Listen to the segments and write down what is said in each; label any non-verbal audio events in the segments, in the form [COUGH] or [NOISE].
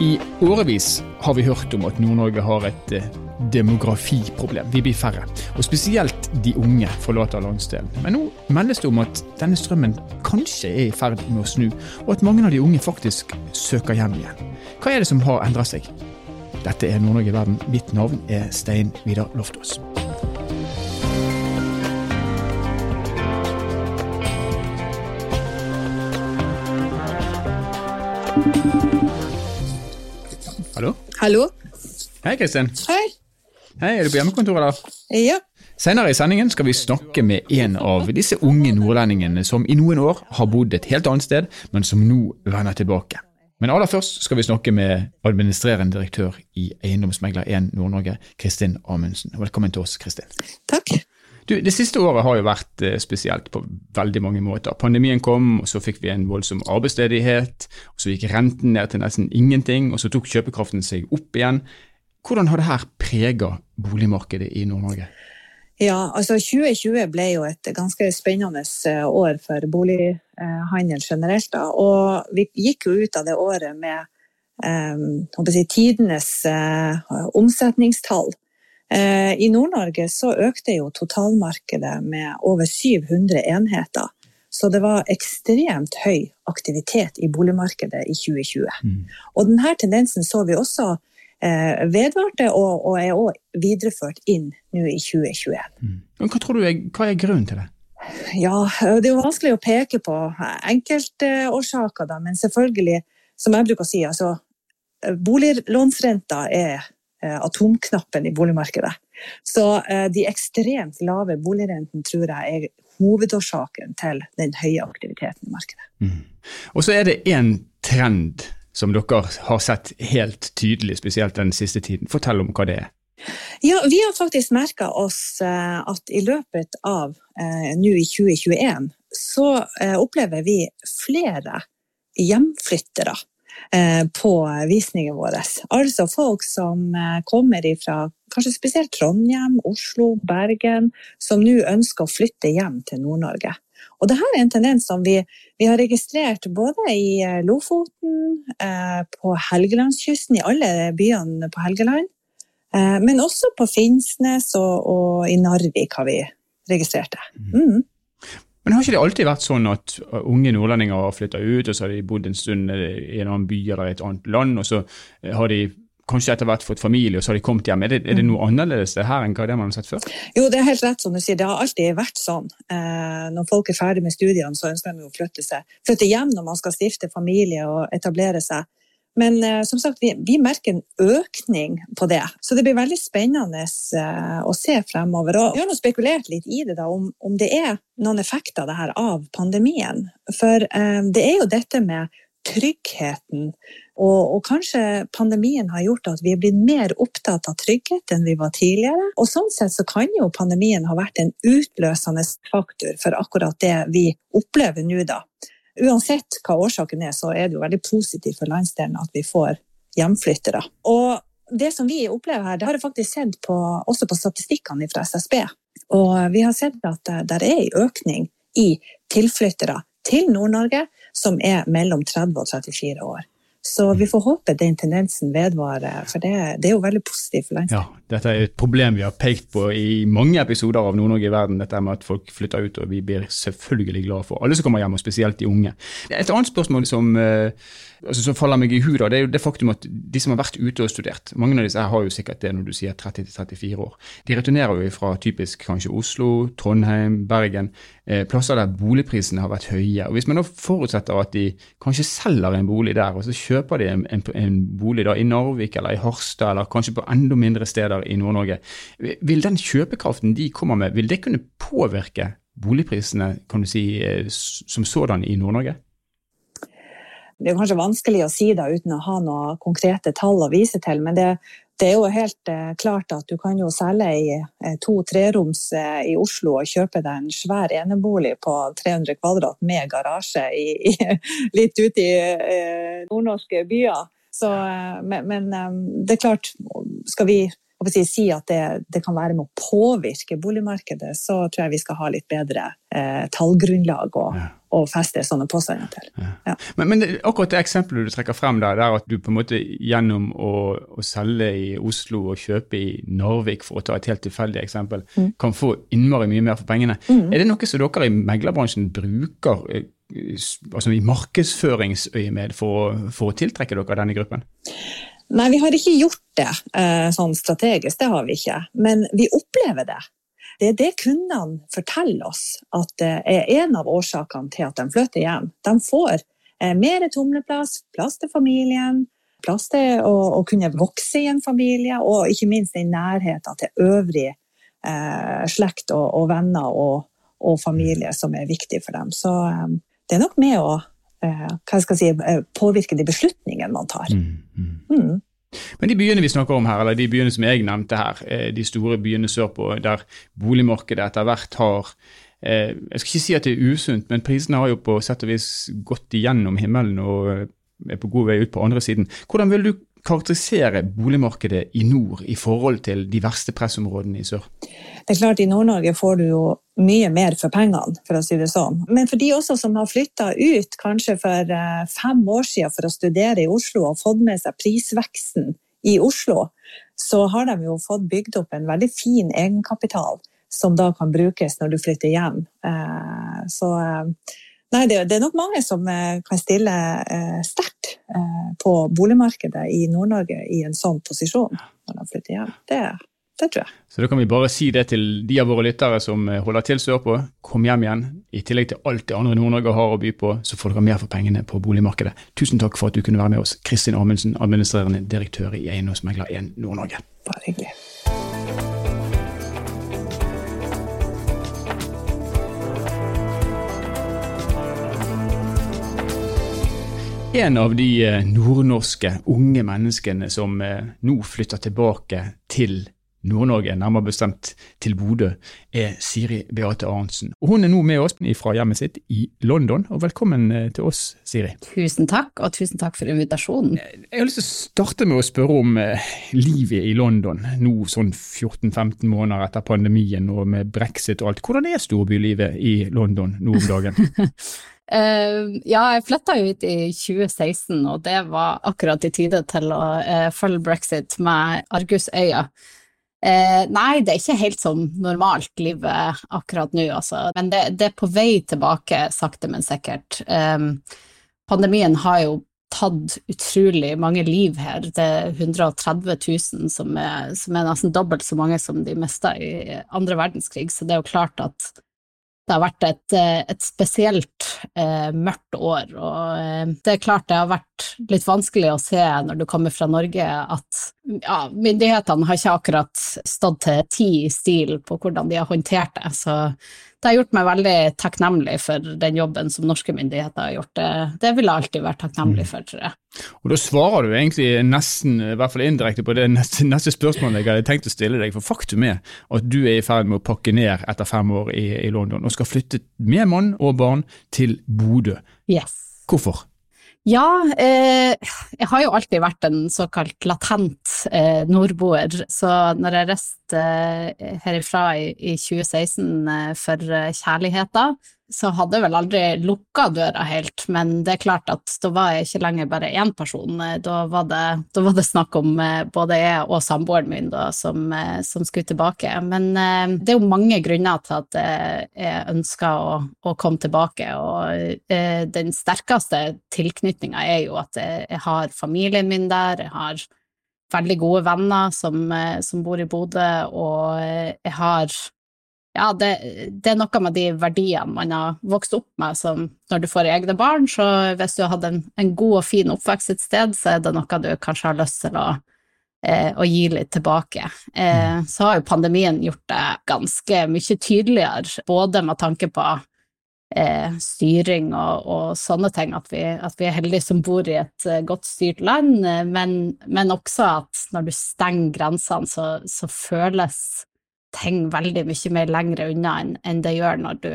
I årevis har vi hørt om at Nord-Norge har et eh, demografiproblem. Vi blir færre. Og spesielt de unge forlater landsdelen. Men nå meldes det om at denne strømmen kanskje er i ferd med å snu, og at mange av de unge faktisk søker hjem igjen. Hva er det som har endra seg? Dette er Nord-Norge i verden. Mitt navn er Stein Vidar Loftaas. Hallo? Hei, Kristin. Hei. Hei, Er du på hjemmekontoret, da? Ja. Senere i sendingen skal vi snakke med en av disse unge nordlendingene som i noen år har bodd et helt annet sted, men som nå vender tilbake. Men aller først skal vi snakke med administrerende direktør i Eiendomsmegler 1 Nord-Norge, Kristin Amundsen. Velkommen til oss, Kristin. Takk. Du, Det siste året har jo vært eh, spesielt på veldig mange måter. Pandemien kom, og så fikk vi en voldsom arbeidsledighet. og Så gikk renten ned til nesten ingenting, og så tok kjøpekraften seg opp igjen. Hvordan har det her prega boligmarkedet i Nord-Norge? Ja, altså 2020 ble jo et ganske spennende eh, år for bolighandel generelt. Da. Og vi gikk jo ut av det året med eh, tidenes eh, omsetningstall. Eh, I Nord-Norge så økte jo totalmarkedet med over 700 enheter. Så det var ekstremt høy aktivitet i boligmarkedet i 2020. Mm. Og denne tendensen så vi også eh, vedvarte og, og er også videreført inn nå i 2021. Mm. Hva tror du er, hva er grunnen til det? Ja, Det er jo vanskelig å peke på enkeltårsaker, da, men selvfølgelig, som jeg bruker å si, altså boliglånsrenta er Eh, atomknappen i boligmarkedet. Så eh, de ekstremt lave boligrentene tror jeg er hovedårsaken til den høye aktiviteten i markedet. Mm. Og så er det én trend som dere har sett helt tydelig, spesielt den siste tiden. Fortell om hva det er. Ja, Vi har faktisk merka oss eh, at i løpet av eh, nå i 2021 så eh, opplever vi flere hjemflyttere Eh, på visningen vår. Altså folk som eh, kommer fra kanskje spesielt Trondheim, Oslo, Bergen, som nå ønsker å flytte hjem til Nord-Norge. Og dette er en tendens som vi, vi, har registrert både i eh, Lofoten, på Helgelandskysten, i alle byene på Helgeland, men også på Finnsnes og, og i Narvik har vi registrert det. Mm. Mm. Men har ikke det alltid vært sånn at uh, unge nordlendinger har flytta ut, og så har de bodd en stund i en annen by eller et annet land, og så uh, har de kanskje etter hvert fått familie, og så har de kommet hjem. Er det, er det noe annerledes det her enn hva det man har sett før? Jo, det er helt rett som du sier. Det har alltid vært sånn. Eh, når folk er ferdig med studiene, så ønsker de å flytte, seg, flytte hjem når man skal stifte familie og etablere seg. Men uh, som sagt, vi, vi, merker en økning på det. Så det blir veldig spennende uh, å se fremover. Og vi har nå spekulert litt i det, da, om, om, det er noen effekter det her av pandemien. For uh, det er jo dette med tryggheten. Og, og, kanskje pandemien har gjort at vi er blitt mer opptatt av trygghet enn vi var tidligere. Og sånn sett så kan jo pandemien ha vært en utløsende faktor for akkurat det vi opplever nå, da uansett hva årsaken er, så er det jo veldig positivt for landsdelen at vi får hjemflyttere. Og det som vi opplever her, det har jeg faktisk sett på, også på statistikkene fra SSB. Og vi har sett at det er en økning i tilflyttere til Nord-Norge som er mellom 30 og 34 år. Så vi får håpe den tendensen vedvarer, for det, det er jo veldig positivt for landsdelen. Ja, dette er et problem vi har pekt på i mange episoder av Nord-Norge i verden, dette med at folk flytter ut, og vi blir selvfølgelig glad for alle som kommer hjem, og spesielt de unge. Et annet spørsmål som, eh, altså, som faller meg i hu, det er jo det faktum at de som har vært ute og studert, mange av disse har jo sikkert det når du sier 30-34 år. De returnerer jo fra typisk kanskje Oslo, Trondheim, Bergen, plasser der boligprisene har vært høye. Og Hvis man da forutsetter at de kanskje selger en bolig der, og så kjøper de en, en, en bolig da i Narvik eller i Harstad, eller kanskje på enda mindre steder i Nord-Norge. Vil den kjøpekraften de kommer med, vil det kunne påvirke boligprisene kan du si, eh, som sådan i Nord-Norge? Det er kanskje vanskelig å si det uten å ha noen konkrete tall å vise til, men det, det er jo helt eh, klart at du kan jo selge i eh, to-treroms eh, i Oslo og kjøpe deg en svær enebolig på 300 kvadrat med garasje i, i, [LAUGHS] litt ute i nordnorske byer. Så, men, men, det er klart, skal vi si, si at det, det, kan være med å påvirke boligmarkedet, så tror jeg vi skal ha litt bedre eh, tallgrunnlag å ja. feste sånne påstander til. Ja. Ja. Men, men, akkurat det eksempelet du trekker frem der, der at du på en måte gjennom å, å, selge i Oslo og kjøpe i Narvik, for å ta et helt tilfeldig eksempel, mm. kan få innmari mye mer for pengene. Mm. Er det noe som dere i meglerbransjen bruker eh, altså i markedsføringsøyemed for, for å tiltrekke dere denne gruppen? Nei, vi har ikke gjort det eh, sånn strategisk, det har vi ikke. Men vi opplever det. Det er det kundene forteller oss at det er en av årsakene til at de flytter hjem. De får eh, mer tumleplass, plass til familien, plass til å, å, kunne vokse i en familie, og ikke minst den nærheten til øvrig eh, slekt og, og venner og, og, familie som er viktig for dem. Så eh, det er nok med å Eh, si, eh, påvirke de beslutningene man tar. Mm, mm. Mm. Men de byene vi snakker om her, eller de byene som jeg nevnte her, eh, de store byene sørpå, der boligmarkedet etter hvert har Jeg skal ikke si at det er usunt, men prisene har jo på sett og vis gått igjennom himmelen og er på god vei ut på andre siden. Hvordan vil du karakterisere boligmarkedet i nord i forhold til de verste pressområdene i sør? Det er klart I Nord-Norge får du jo mye mer for pengene, for å si det sånn. Men for de også som har flytta ut kanskje for eh, fem år siden for å studere i Oslo og fått med seg prisveksten i Oslo, så har de jo fått bygd opp en veldig fin egenkapital som da kan brukes når du flytter hjem. Eh, så eh, nei, det er nok mange som kan stille sterkt på boligmarkedet i Nord-Norge i en sånn posisjon når de flytter hjem. Det det tror jeg. Så da kan vi bare si det til de av våre lyttere som eh, holder til sørpå. Kom hjem igjen. I tillegg til alt det andre Nord-Norge har å by på, så får dere mer for pengene på boligmarkedet. Tusen takk for at du kunne være med oss, Kristin Amundsen, administrerende direktør i Eiendomsmegler 1 Nord-Norge. Bare hyggelig. En av de eh, nordnorske unge menneskene som eh, nå flytter tilbake til Nord-Norge, nærmere bestemt til Bodø, er Siri Beate Arntzen. Hun er nå med oss fra hjemmet sitt i London, og velkommen eh, til oss, Siri. Tusen takk, og tusen takk for invitasjonen. Jeg har lyst til å starte med å spørre om livet i London, nå sånn 14-15 måneder etter pandemien og med brexit og alt. Hvordan er storbylivet i London nå om dagen? [LAUGHS] Uh, ja, jeg flytta ut i 2016, og det var akkurat i tide til å uh, følge brexit med argusøyne. Eh, nei, det er ikke helt som normalt livet akkurat nå, altså. Men det, det, er på vei tilbake, sakte, men sikkert. Eh, pandemien har jo tatt utrolig mange liv her. Det er 130 000, som er, som er nesten dobbelt så mange som de mista i andre verdenskrig, så det er jo klart at det har vært et, eh, et spesielt eh, mørkt år, og eh, det er klart det har vært litt vanskelig å se når du kommer fra Norge at ja, myndighetene har ikke akkurat stått til ti i stil på hvordan de har håndtert det, så det har gjort meg veldig takknemlig for den jobben som norske myndigheter har gjort. Det, det vil jeg alltid være takknemlig mm. for, tror jeg. Og Da svarer du egentlig nesten, i hvert fall indirekte, på det neste, neste spørsmålet jeg hadde tenkt å stille deg. For faktum er at du er i ferd med å pakke ned etter fem år i, i London, og skal flytte med mann og barn til Bodø. Yes. Hvorfor? Ja, eh, jeg har jo alltid vært en såkalt latent eh, nordboer. Så når jeg reiste eh, herifra i, i 2016 eh, for eh, kjærligheta, så hadde jeg vel aldri lukka døra helt, men det er klart at da var jeg ikke lenger bare én person. Da var det, da var det snakk om eh, både jeg og samboeren min da, som, eh, som, skulle tilbake. Men eh, det er jo mange grunner til at jeg ønsker å, å komme tilbake, og den sterkeste tilknytninga er jo at jeg har familien min der, jeg har veldig gode venner som, som bor i Bodø, og jeg har ja, det, det, er noe med de verdiene man har vokst opp med, som når du får egne barn, så hvis du har hatt en, en god og fin oppvekst et sted, så er det noe du kanskje har lyst til å, eh, å gi litt tilbake. Eh, mm. så har jo pandemien gjort det ganske mye tydeligere, både med tanke på eh, styring og, og, sånne ting, at vi, at vi, er heldige som bor i et uh, godt styrt land, eh, men, men, også at når du stenger grensene, så, så føles ting veldig mye mer lengre unna enn, det gjør når du,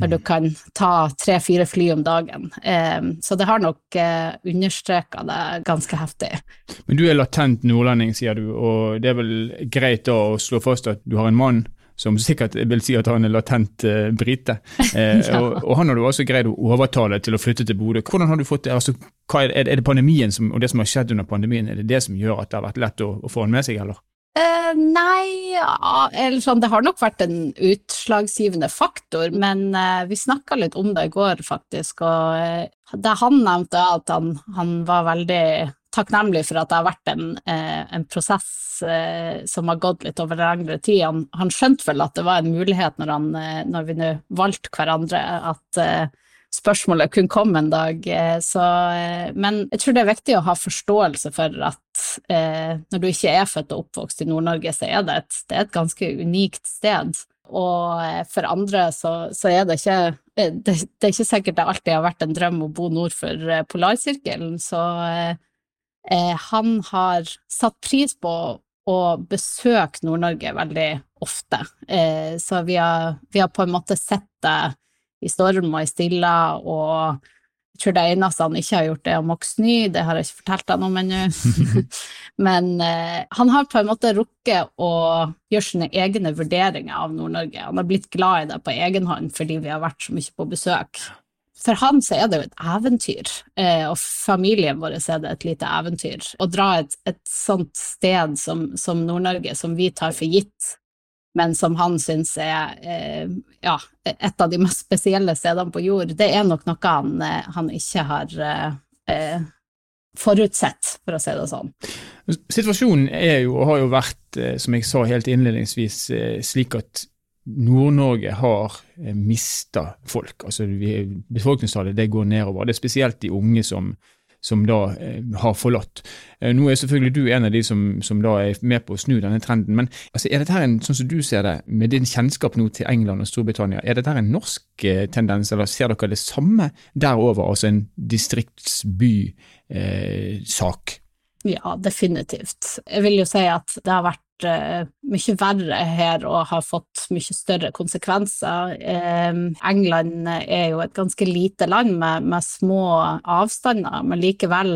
når du kan ta tre-fire fly om dagen. Um, så det har nok uh, understreka det ganske heftig. Men du er latent nordlending, sier du, og det er vel greit da å slå fast at du har en mann som sikkert vil si at han er latent uh, brite. [LAUGHS] Eh, ja. og, og, han har du også greid å overtale til å flytte til Bodø. Hvordan har du fått det? Altså, er, er, det pandemien som, og det som har skjedd under pandemien, er det det som gjør at det har vært lett å, å få han med seg, eller? Uh, nei, ja, eller sånn, det har nok vært en utslagsgivende faktor, men uh, vi snakka litt om det i går, faktisk. Og uh, det han nevnte, at han, han, var veldig takknemlig for at det har vært en, en prosess som har gått litt over lengre tid. Han, han, skjønte vel at det var en mulighet når, han, når vi nå valgte hverandre, at spørsmålet kunne komme en dag. Eh, så, eh, men jeg tror det er viktig å ha forståelse for at eh, når du ikke er født og oppvokst i Nord-Norge, så er det, et, det er et ganske unikt sted. Og eh, for andre så, så er det ikke det, det, er ikke sikkert det alltid har vært en drøm å bo nord for polarsirkelen, så eh, han har satt pris på å besøke Nord-Norge veldig ofte. Eh, så vi har, vi har, på en måte sett det i storm og i stilla, og jeg tror det eneste han ikke har gjort, er å mokse snø, det har jeg ikke fortalt han om ennå. [LAUGHS] Men eh, han har på en måte rukket å gjøre sine egne vurderinger av Nord-Norge. Han har blitt glad i det på egen hånd fordi vi har vært så mye på besøk. For han så er det jo et eventyr, eh, og familien vår er det et lite eventyr. Å dra et, et sånt sted som, som Nord-Norge, som vi tar for gitt, men som han syns er eh, ja, et av de mest spesielle stedene på jord, det er nok noe han, eh, han ikke har eh, eh, forutsett, for å si det sånn. Situasjonen er jo, og har jo vært, eh, som jeg sa helt innledningsvis, slik at Nord-Norge har mista folk. Altså Befolkningstallet det går nedover. Det er spesielt de unge som, som da eh, har forlatt. Eh, nå er selvfølgelig du en av de som, som, da er med på å snu denne trenden, men altså, er dette her en, sånn som du ser det, med din kjennskap nå til England og Storbritannia, er dette her en norsk eh, tendens, eller ser dere det samme derover, altså en distriktsbysak? Eh, ja, definitivt. Jeg vil jo si at det har vært mye verre her og har fått mye større konsekvenser. England er jo et ganske lite land med, med, små avstander, men likevel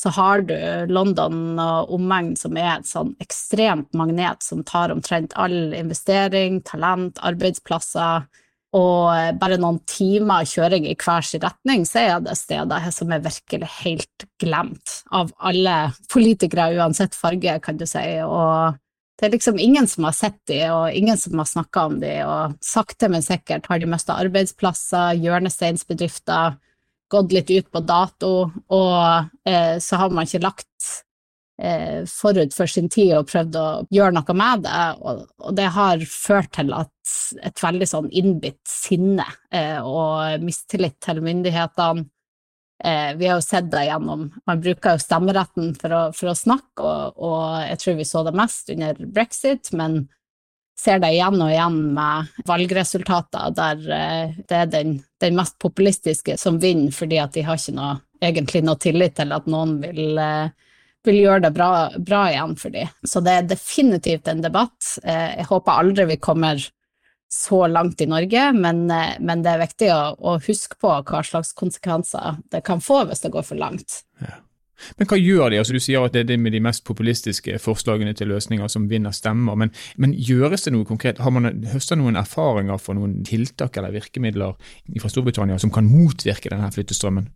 så har du London og omegn som er et sånn ekstremt magnet som tar omtrent all investering, talent, arbeidsplasser og bare noen timer kjøring i hver sin retning, så er det steder som er virkelig helt glemt av alle politikere, uansett farge, kan du si. Og det er liksom ingen som har sett de, og ingen som har snakka om de, og sakte, men sikkert har de mista arbeidsplasser, hjørnesteinsbedrifter, gått litt ut på dato, og eh, så har man ikke lagt eh, forut for sin tid og prøvd å gjøre noe med det, og, og det har ført til at et veldig sånn innbitt sinne eh, og mistillit til myndighetene. Eh, vi har jo sett det gjennom Man bruker jo stemmeretten for å, for å snakke, og, og, jeg tror vi så det mest under brexit, men ser det igjen og igjen med valgresultater der eh, det er den, den, mest populistiske som vinner, fordi at de har ikke noe, egentlig noe tillit til at noen vil eh, vil gjøre det bra, bra igjen for dem. Så det er definitivt en debatt. Eh, jeg håper aldri vi kommer så langt i Norge, men, eh, men det er viktig å, å, huske på hva slags konsekvenser det kan få hvis det går for langt. Ja. Men hva gjør de? Altså, du sier at det er det med de mest populistiske forslagene til løsninger som vinner stemmer, men, men gjøres det noe konkret? Har man høstet noen erfaringer for noen tiltak eller virkemidler fra Storbritannia som kan motvirke denne flyttestrømmen?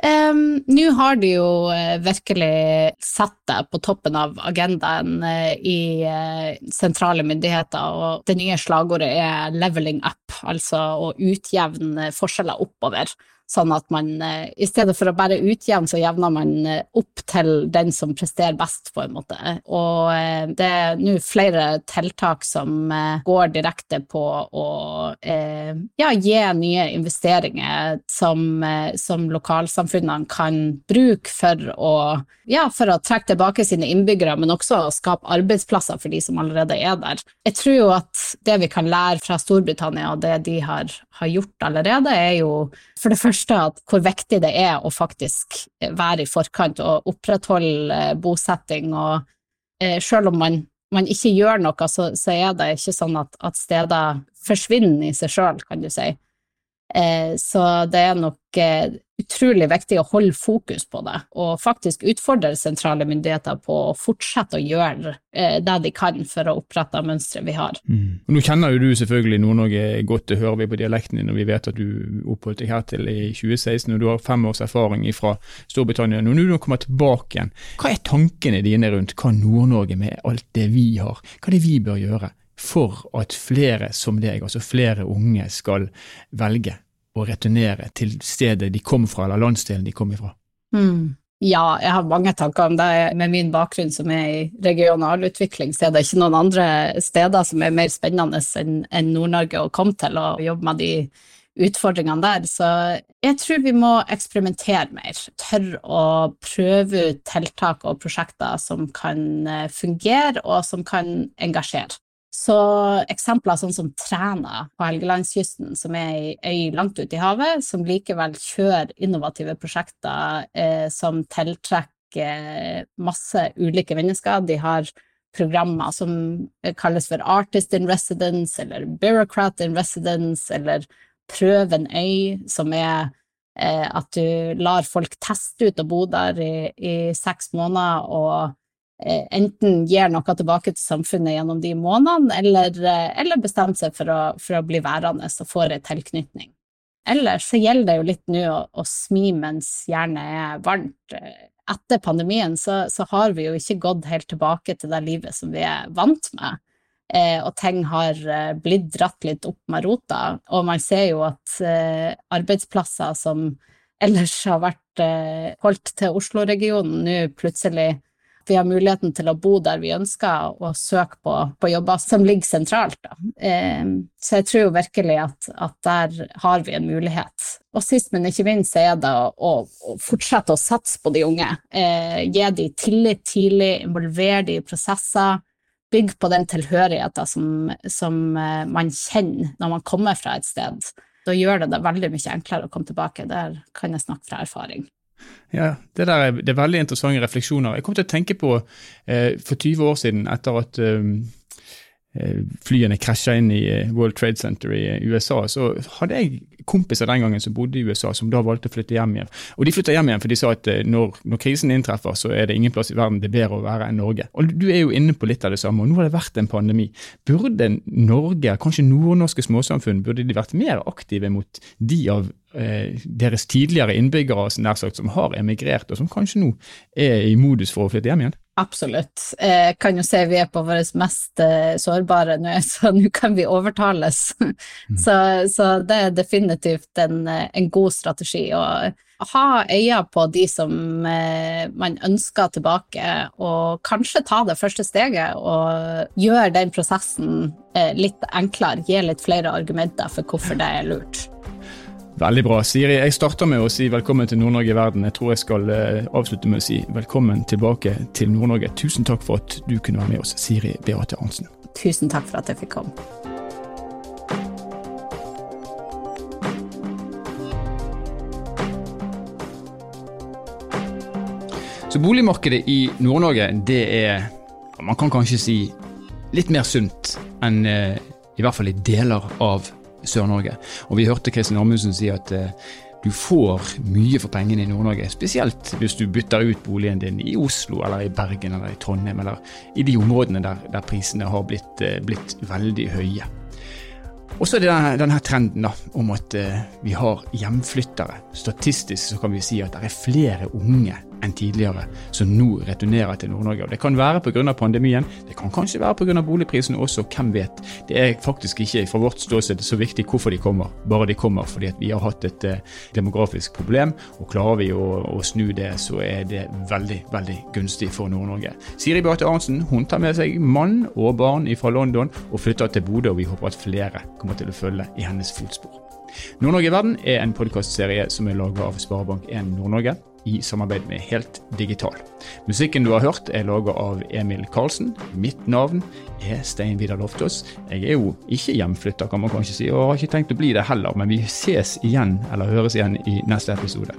Um, Nå har de jo uh, virkelig satt deg på toppen av agendaen uh, i uh, sentrale myndigheter, og det nye slagordet er 'leveling up', altså å utjevne forskjeller oppover sånn at man eh, i stedet for å bare utjevne, så jevner man eh, opp til den som presterer best, på en måte. Og eh, det er nå flere tiltak som går direkte på å ja, gi nye investeringer som, som lokalsamfunnene kan bruke for å, ja, for å trekke tilbake sine innbyggere, men også skape arbeidsplasser for de som allerede er der. Jeg tror jo at det vi kan lære fra Storbritannia, og det de har, har gjort allerede, er jo for det første første at hvor viktig det er å faktisk være i forkant og opprettholde eh, bosetting. Og eh, selv om man man ikke gjør noe, så, så er det ikke sånn at, at steder forsvinner i seg sjøl, kan du si. Eh, så det er nok eh, utrolig viktig å holde fokus på det, og faktisk utfordre sentrale myndigheter på å fortsette å gjøre eh, det de kan for å opprette mønsteret vi har. Mm. Nå kjenner jo du selvfølgelig Nord-Norge godt, det hører vi på dialekten din, og vi vet at du oppholdt deg her til i 2016, og du har fem års erfaring fra Storbritannia. Når du nå kommer tilbake igjen, hva er tankene dine rundt hva Nord-Norge med alt det vi har, hva er det vi bør gjøre? For at flere som deg, altså flere unge, skal velge å returnere til stedet de kom fra, eller landsdelen de kom ifra? Mm. Ja, jeg har mange tanker om det. Med min bakgrunn som er i regionalutvikling, så er det ikke noen andre steder som er mer spennende enn Nord-Norge å komme til og jobbe med de utfordringene der. Så jeg tror vi må eksperimentere mer. Tørre å prøve ut tiltak og prosjekter som kan eh, fungere, og som kan engasjere. Så eksempler sånn som Træna på Helgelandskysten, som er ei øy langt ute i havet, som likevel kjører innovative prosjekter eh, som tiltrekker masse ulike mennesker. De har programmer som kalles for Artist in Residence eller Bureaucrat in Residence eller Prøv en øy, som er eh, at du lar folk teste ut å bo der i, i seks måneder og Eh, enten gir noe tilbake til samfunnet gjennom de månedene, eller, eh, eller bestemmer seg for å, for å, bli værende og får en tilknytning. Ellers så gjelder det jo litt nå å, å smi mens jernet er varmt. Etter pandemien så, så, har vi jo ikke gått helt tilbake til det livet som vi er vant med. Eh, og ting har eh, blitt dratt litt opp med rota, og man ser jo at eh, arbeidsplasser som ellers har vært eh, holdt til Oslo-regionen, nå plutselig vi har muligheten til å bo der vi ønsker, og søke på, på jobber som ligger sentralt. Eh, så jeg tror virkelig at, at, der har vi en mulighet. Og sist, men ikke minst, er det å, å, fortsette å satse på de unge. Eh, gi dem tillit tidlig, involvere dem i prosesser. Bygge på den tilhørigheten som, som eh, man kjenner når man kommer fra et sted. Da gjør det det veldig mye enklere å komme tilbake. Der kan jeg snakke fra erfaring. Ja, det, der er, det er veldig interessante refleksjoner. Jeg kom til å tenke på eh, for 20 år siden, etter at eh, flyene krasja inn i eh, World Trade Center i eh, USA, så hadde jeg kompiser den gangen som bodde i USA, som da valgte å flytte hjem igjen. Og de flytta hjem igjen for de sa at når, når, krisen inntreffer, så er det ingen plass i verden det er bedre å være enn Norge. Og Du er jo inne på litt av det samme, og nå har det vært en pandemi. Burde Norge, kanskje nordnorske småsamfunn, burde de vært mer aktive mot de av Eh, deres tidligere innbyggere nær sagt, som har emigrert, og som kanskje nå er i modus for å flytte hjem igjen? Absolutt. Jeg kan jo se vi er på våre mest eh, sårbare nå, [LAUGHS] så nå kan vi overtales. Mm. Så, så, det er definitivt en, en god strategi. å ha øye på de som eh, man ønsker tilbake, og kanskje ta det første steget og gjøre den prosessen litt enklere, gi litt flere argumenter for hvorfor det er lurt. Veldig bra. Siri, jeg starter med å si velkommen til Nord-Norge i verden. Jeg tror jeg skal eh, avslutte med å si velkommen tilbake til Nord-Norge. Tusen takk for at du kunne være med oss, Siri Beate Arntzen. Tusen takk for at jeg fikk komme. Så boligmarkedet i Nord-Norge, det er, man kan kanskje si, litt mer sunt enn eh, i hvert fall i deler av Sør-Norge. Og vi hørte Kristin Amundsen si at eh, du får mye for pengene i Nord-Norge, spesielt hvis du bytter ut boligen din i Oslo eller i Bergen eller i Trondheim eller i de områdene der, der prisene har blitt, eh, blitt, veldig høye. Og så er det denne, trenden da, om at uh, vi har hjemflyttere. Statistisk så kan vi si at det er flere unge enn tidligere, som nå returnerer til Nord-Norge. Og Det kan være pga. pandemien, det kan kanskje være pga. boligprisen også, hvem vet. Det er faktisk ikke fra vårt ståsted så viktig hvorfor de kommer, bare de kommer fordi vi har hatt et eh, demografisk problem. og Klarer vi å, å, snu det, så er det veldig veldig gunstig for Nord-Norge. Siri Beate Arntzen hun tar med seg mann og barn fra London og flytter til Bodø, og vi håper at flere kommer til å følge i hennes fotspor. Nord-Norge i verden er en podkastserie som er laget av Sparebank1 Nord-Norge i samarbeid med Helt Digital. Musikken du har hørt er laget av Emil Karlsen. Mitt navn er Stein Vidar Loftaas. Jeg er jo ikke hjemflytter, kan man kanskje si, og har ikke tenkt å bli det heller, men vi ses igjen, eller høres igjen, i neste episode.